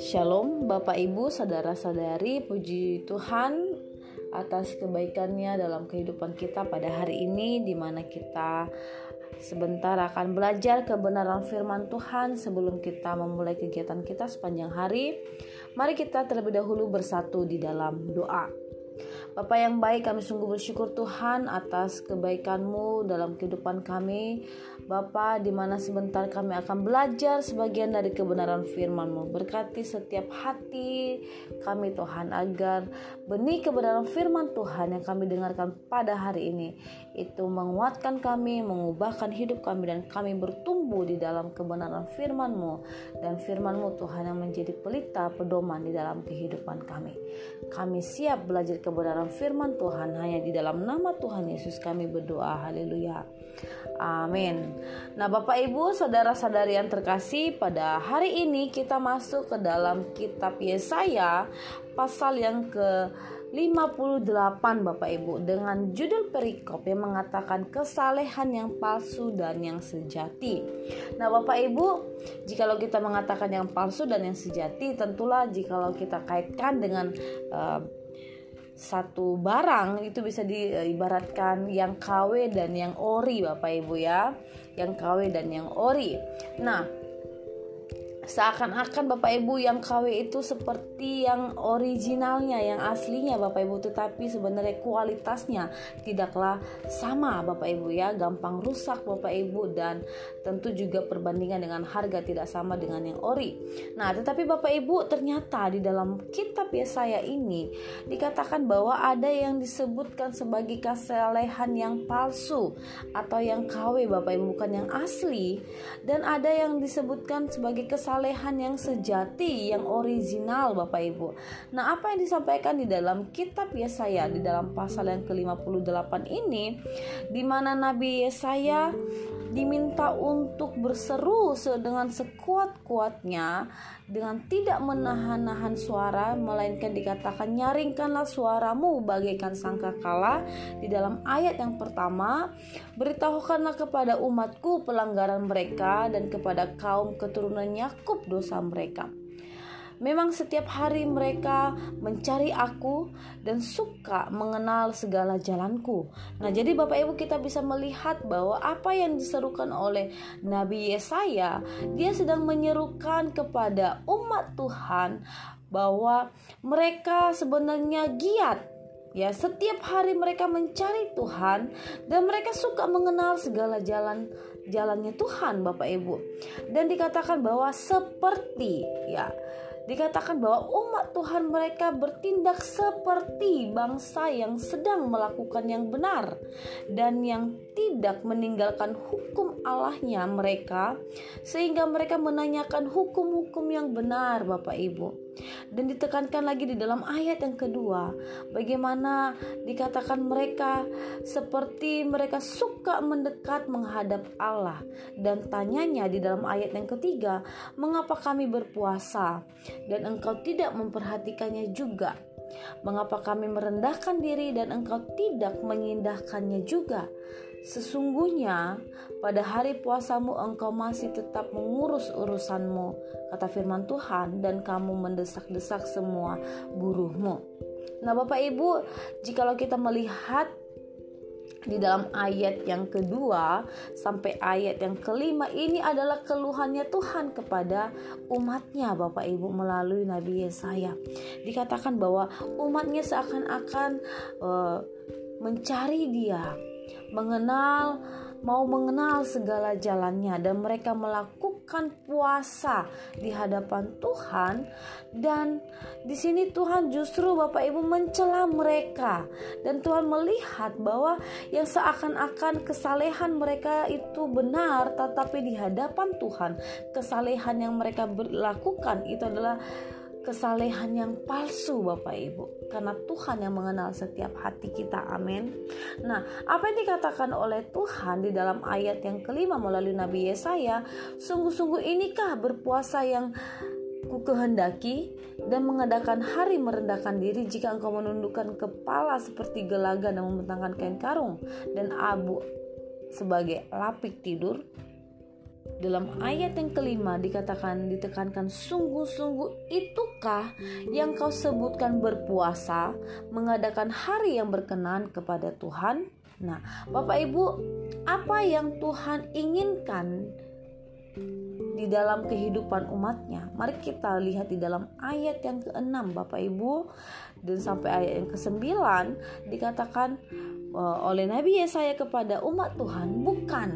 Shalom Bapak Ibu Saudara-saudari Puji Tuhan atas kebaikannya dalam kehidupan kita pada hari ini di mana kita sebentar akan belajar kebenaran firman Tuhan sebelum kita memulai kegiatan kita sepanjang hari. Mari kita terlebih dahulu bersatu di dalam doa. Bapak yang baik, kami sungguh bersyukur Tuhan atas kebaikan-Mu dalam kehidupan kami. Bapa, di mana sebentar kami akan belajar sebagian dari kebenaran firman-Mu. Berkati setiap hati kami Tuhan agar benih kebenaran firman Tuhan yang kami dengarkan pada hari ini itu menguatkan kami, mengubahkan hidup kami dan kami bertumbuh di dalam kebenaran firman-Mu dan firman-Mu Tuhan yang menjadi pelita pedoman di dalam kehidupan kami. Kami siap belajar kebenaran firman Tuhan hanya di dalam nama Tuhan Yesus kami berdoa. Haleluya. Amin. Nah, Bapak Ibu, saudara-saudari yang terkasih, pada hari ini kita masuk ke dalam kitab Yesaya pasal yang ke 58 Bapak Ibu dengan judul perikop yang mengatakan kesalehan yang palsu dan yang sejati. Nah Bapak Ibu, jikalau kita mengatakan yang palsu dan yang sejati, tentulah jikalau kita kaitkan dengan uh, satu barang itu bisa diibaratkan yang KW dan yang ori Bapak Ibu ya. Yang KW dan yang ori. Nah seakan-akan Bapak Ibu yang KW itu seperti yang originalnya, yang aslinya Bapak Ibu, tetapi sebenarnya kualitasnya tidaklah sama Bapak Ibu ya, gampang rusak Bapak Ibu. Dan tentu juga perbandingan dengan harga tidak sama dengan yang ori. Nah, tetapi Bapak Ibu ternyata di dalam kitab Yesaya ini dikatakan bahwa ada yang disebutkan sebagai kesalehan yang palsu atau yang KW Bapak Ibu bukan yang asli. Dan ada yang disebutkan sebagai kesalehan kesalehan yang sejati, yang original Bapak Ibu. Nah, apa yang disampaikan di dalam kitab Yesaya di dalam pasal yang ke-58 ini di mana Nabi Yesaya diminta untuk berseru dengan sekuat-kuatnya dengan tidak menahan-nahan suara melainkan dikatakan nyaringkanlah suaramu bagaikan sangkakala. Di dalam ayat yang pertama beritahukanlah kepada umatku pelanggaran mereka dan kepada kaum keturunan Yakub dosa mereka Memang setiap hari mereka mencari aku dan suka mengenal segala jalanku. Nah, jadi Bapak Ibu kita bisa melihat bahwa apa yang diserukan oleh Nabi Yesaya, dia sedang menyerukan kepada umat Tuhan bahwa mereka sebenarnya giat Ya, setiap hari mereka mencari Tuhan dan mereka suka mengenal segala jalan jalannya Tuhan, Bapak Ibu. Dan dikatakan bahwa seperti ya dikatakan bahwa umat Tuhan mereka bertindak seperti bangsa yang sedang melakukan yang benar dan yang tidak meninggalkan hukum Allahnya mereka sehingga mereka menanyakan hukum-hukum yang benar Bapak Ibu dan ditekankan lagi di dalam ayat yang kedua bagaimana dikatakan mereka seperti mereka suka mendekat menghadap Allah. Dan tanyanya di dalam ayat yang ketiga mengapa kami berpuasa dan engkau tidak memperhatikannya juga? Mengapa kami merendahkan diri dan engkau tidak mengindahkannya juga Sesungguhnya pada hari puasamu engkau masih tetap mengurus urusanmu, kata firman Tuhan, dan kamu mendesak-desak semua buruhmu. Nah Bapak Ibu, jikalau kita melihat di dalam ayat yang kedua sampai ayat yang kelima ini adalah keluhannya Tuhan kepada umatnya Bapak Ibu melalui Nabi Yesaya dikatakan bahwa umatnya seakan-akan uh, mencari dia mengenal mau mengenal segala jalannya. Dan mereka melakukan puasa di hadapan Tuhan. Dan di sini Tuhan justru Bapak Ibu mencela mereka. Dan Tuhan melihat bahwa yang seakan-akan kesalehan mereka itu benar tetapi di hadapan Tuhan kesalehan yang mereka lakukan itu adalah kesalehan yang palsu Bapak Ibu. Karena Tuhan yang mengenal setiap hati kita. Amin. Nah apa yang dikatakan oleh Tuhan di dalam ayat yang kelima melalui Nabi Yesaya sungguh-sungguh inikah berpuasa yang ku kehendaki dan mengadakan hari merendahkan diri jika engkau menundukkan kepala seperti gelaga dan membentangkan kain karung dan abu sebagai lapik tidur dalam ayat yang kelima dikatakan ditekankan sungguh-sungguh itukah yang kau sebutkan berpuasa mengadakan hari yang berkenan kepada Tuhan nah Bapak Ibu apa yang Tuhan inginkan di dalam kehidupan umatnya. Mari kita lihat di dalam ayat yang ke-6 Bapak Ibu dan sampai ayat yang ke-9 dikatakan uh, oleh Nabi Yesaya kepada umat Tuhan, bukan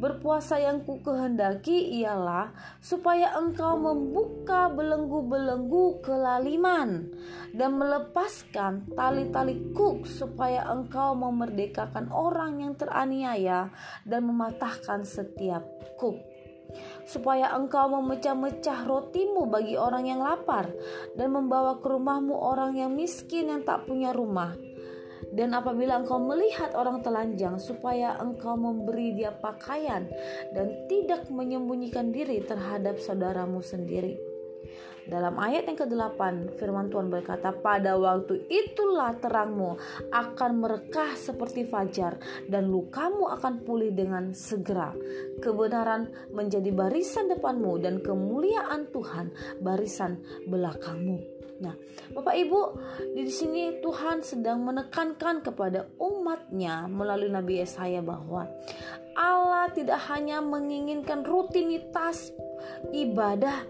berpuasa yang ku kehendaki ialah supaya engkau membuka belenggu-belenggu kelaliman dan melepaskan tali-tali kuk supaya engkau memerdekakan orang yang teraniaya dan mematahkan setiap kuk supaya engkau memecah-mecah rotimu bagi orang yang lapar dan membawa ke rumahmu orang yang miskin yang tak punya rumah. Dan apabila engkau melihat orang telanjang, supaya engkau memberi dia pakaian dan tidak menyembunyikan diri terhadap saudaramu sendiri dalam ayat yang ke-8 firman Tuhan berkata pada waktu itulah terangmu akan merekah seperti fajar dan lukamu akan pulih dengan segera. Kebenaran menjadi barisan depanmu dan kemuliaan Tuhan barisan belakangmu. Nah, Bapak Ibu, di sini Tuhan sedang menekankan kepada umatnya melalui Nabi Yesaya bahwa Allah tidak hanya menginginkan rutinitas ibadah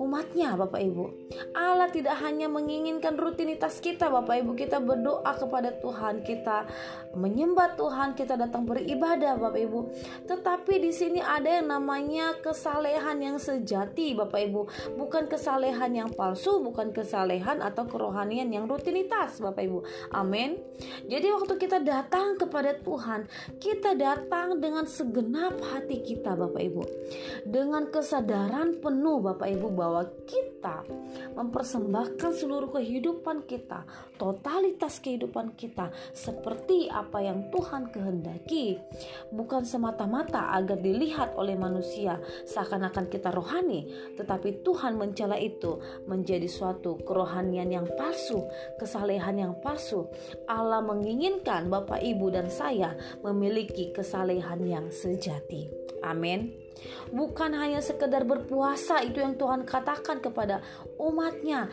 umatnya Bapak Ibu. Allah tidak hanya menginginkan rutinitas kita Bapak Ibu, kita berdoa kepada Tuhan, kita menyembah Tuhan, kita datang beribadah Bapak Ibu. Tetapi di sini ada yang namanya kesalehan yang sejati Bapak Ibu, bukan kesalehan yang palsu, bukan kesalehan atau kerohanian yang rutinitas Bapak Ibu. Amin. Jadi waktu kita datang kepada Tuhan, kita datang dengan segenap hati kita Bapak Ibu. Dengan kesadaran penuh Bapak Ibu bahwa bahwa kita mempersembahkan seluruh kehidupan kita, totalitas kehidupan kita seperti apa yang Tuhan kehendaki, bukan semata-mata agar dilihat oleh manusia seakan-akan kita rohani, tetapi Tuhan mencela itu menjadi suatu kerohanian yang palsu, kesalehan yang palsu. Allah menginginkan Bapak, Ibu, dan saya memiliki kesalehan yang sejati. Amin. Bukan hanya sekedar berpuasa itu yang Tuhan katakan kepada umatnya.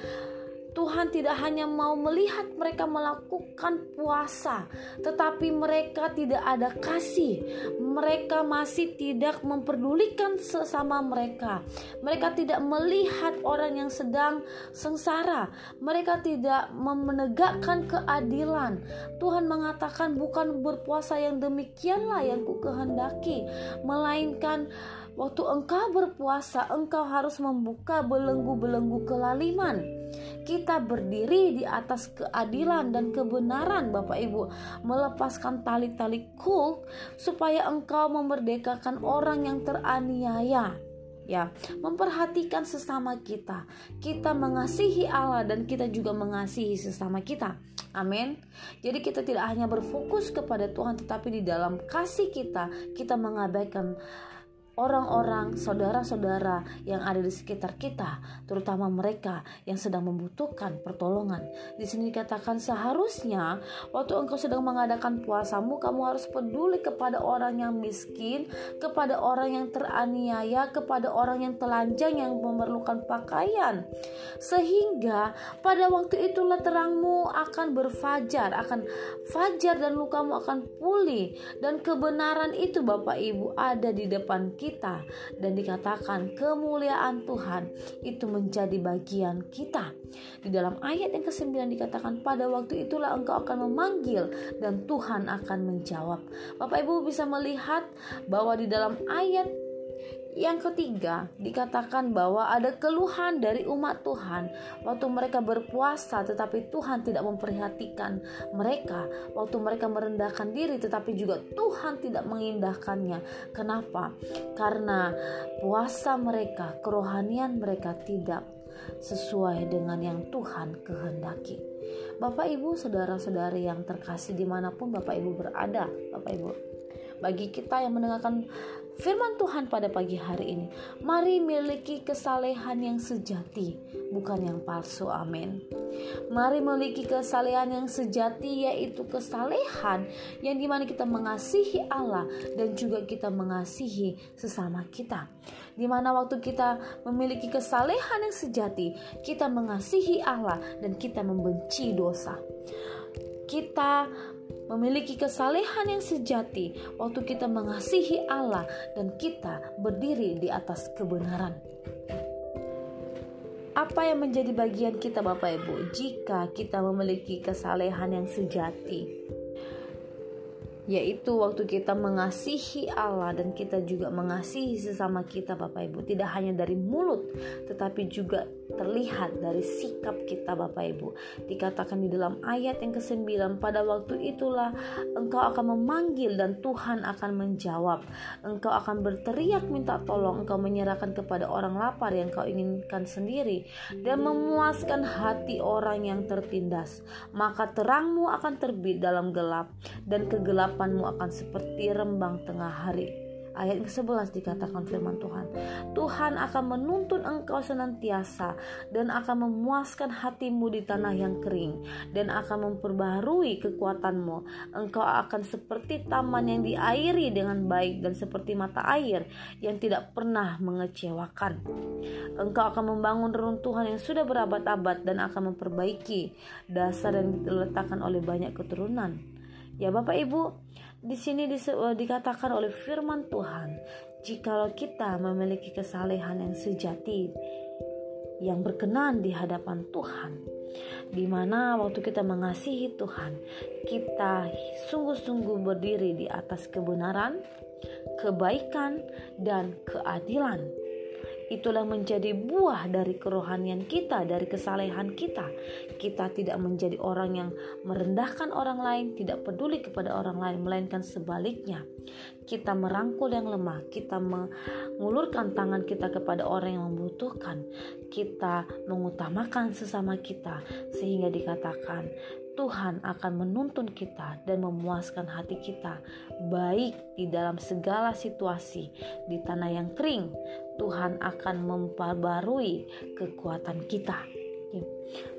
Tuhan tidak hanya mau melihat mereka melakukan puasa, tetapi mereka tidak ada kasih. Mereka masih tidak memperdulikan sesama mereka. Mereka tidak melihat orang yang sedang sengsara. Mereka tidak menegakkan keadilan. Tuhan mengatakan bukan berpuasa yang demikianlah yang ku kehendaki, melainkan Waktu engkau berpuasa, engkau harus membuka belenggu-belenggu kelaliman. Kita berdiri di atas keadilan dan kebenaran, Bapak Ibu, melepaskan tali-tali kuk supaya engkau memerdekakan orang yang teraniaya. Ya memperhatikan sesama kita. Kita mengasihi Allah dan kita juga mengasihi sesama kita. Amin. Jadi kita tidak hanya berfokus kepada Tuhan tetapi di dalam kasih kita kita mengabaikan orang-orang, saudara-saudara yang ada di sekitar kita, terutama mereka yang sedang membutuhkan pertolongan. Di sini dikatakan seharusnya waktu engkau sedang mengadakan puasamu, kamu harus peduli kepada orang yang miskin, kepada orang yang teraniaya, kepada orang yang telanjang yang memerlukan pakaian. Sehingga pada waktu itulah terangmu akan berfajar, akan fajar dan lukamu akan pulih dan kebenaran itu Bapak Ibu ada di depan kita kita dan dikatakan kemuliaan Tuhan itu menjadi bagian kita. Di dalam ayat yang ke-9 dikatakan pada waktu itulah engkau akan memanggil dan Tuhan akan menjawab. Bapak Ibu bisa melihat bahwa di dalam ayat yang ketiga, dikatakan bahwa ada keluhan dari umat Tuhan waktu mereka berpuasa, tetapi Tuhan tidak memperhatikan mereka. Waktu mereka merendahkan diri, tetapi juga Tuhan tidak mengindahkannya. Kenapa? Karena puasa mereka, kerohanian mereka tidak sesuai dengan yang Tuhan kehendaki. Bapak, ibu, saudara-saudari yang terkasih di mana pun Bapak, ibu berada, Bapak, ibu, bagi kita yang mendengarkan firman Tuhan pada pagi hari ini. Mari miliki kesalehan yang sejati, bukan yang palsu. Amin. Mari miliki kesalehan yang sejati yaitu kesalehan yang di mana kita mengasihi Allah dan juga kita mengasihi sesama kita. Di mana waktu kita memiliki kesalehan yang sejati, kita mengasihi Allah dan kita membenci dosa. Kita memiliki kesalehan yang sejati waktu kita mengasihi Allah dan kita berdiri di atas kebenaran. Apa yang menjadi bagian kita Bapak Ibu jika kita memiliki kesalehan yang sejati? Yaitu waktu kita mengasihi Allah dan kita juga mengasihi sesama kita Bapak Ibu. Tidak hanya dari mulut tetapi juga terlihat dari sikap kita Bapak Ibu. Dikatakan di dalam ayat yang ke-9 pada waktu itulah engkau akan memanggil dan Tuhan akan menjawab. Engkau akan berteriak minta tolong. Engkau menyerahkan kepada orang lapar yang kau inginkan sendiri dan memuaskan hati orang yang tertindas. Maka terangmu akan terbit dalam gelap dan kegelapan harapanmu akan seperti rembang tengah hari. Ayat ke-11 dikatakan firman Tuhan. Tuhan akan menuntun engkau senantiasa dan akan memuaskan hatimu di tanah yang kering dan akan memperbaharui kekuatanmu. Engkau akan seperti taman yang diairi dengan baik dan seperti mata air yang tidak pernah mengecewakan. Engkau akan membangun reruntuhan yang sudah berabad-abad dan akan memperbaiki dasar yang diletakkan oleh banyak keturunan. Ya Bapak Ibu, di sini eh, dikatakan oleh firman Tuhan, jikalau kita memiliki kesalehan yang sejati yang berkenan di hadapan Tuhan, di mana waktu kita mengasihi Tuhan, kita sungguh-sungguh berdiri di atas kebenaran, kebaikan, dan keadilan itulah menjadi buah dari kerohanian kita, dari kesalehan kita. Kita tidak menjadi orang yang merendahkan orang lain, tidak peduli kepada orang lain, melainkan sebaliknya. Kita merangkul yang lemah, kita mengulurkan tangan kita kepada orang yang membutuhkan. Kita mengutamakan sesama kita sehingga dikatakan Tuhan akan menuntun kita dan memuaskan hati kita, baik di dalam segala situasi, di tanah yang kering. Tuhan akan memperbarui kekuatan kita.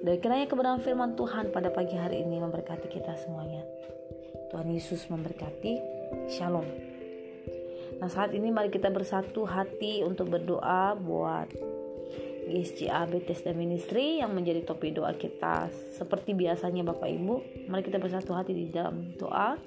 Dan kiranya kebenaran firman Tuhan pada pagi hari ini memberkati kita semuanya. Tuhan Yesus memberkati. Shalom. Nah saat ini mari kita bersatu hati untuk berdoa buat GSCA Bethesda Ministry yang menjadi topik doa kita seperti biasanya Bapak Ibu. Mari kita bersatu hati di dalam doa.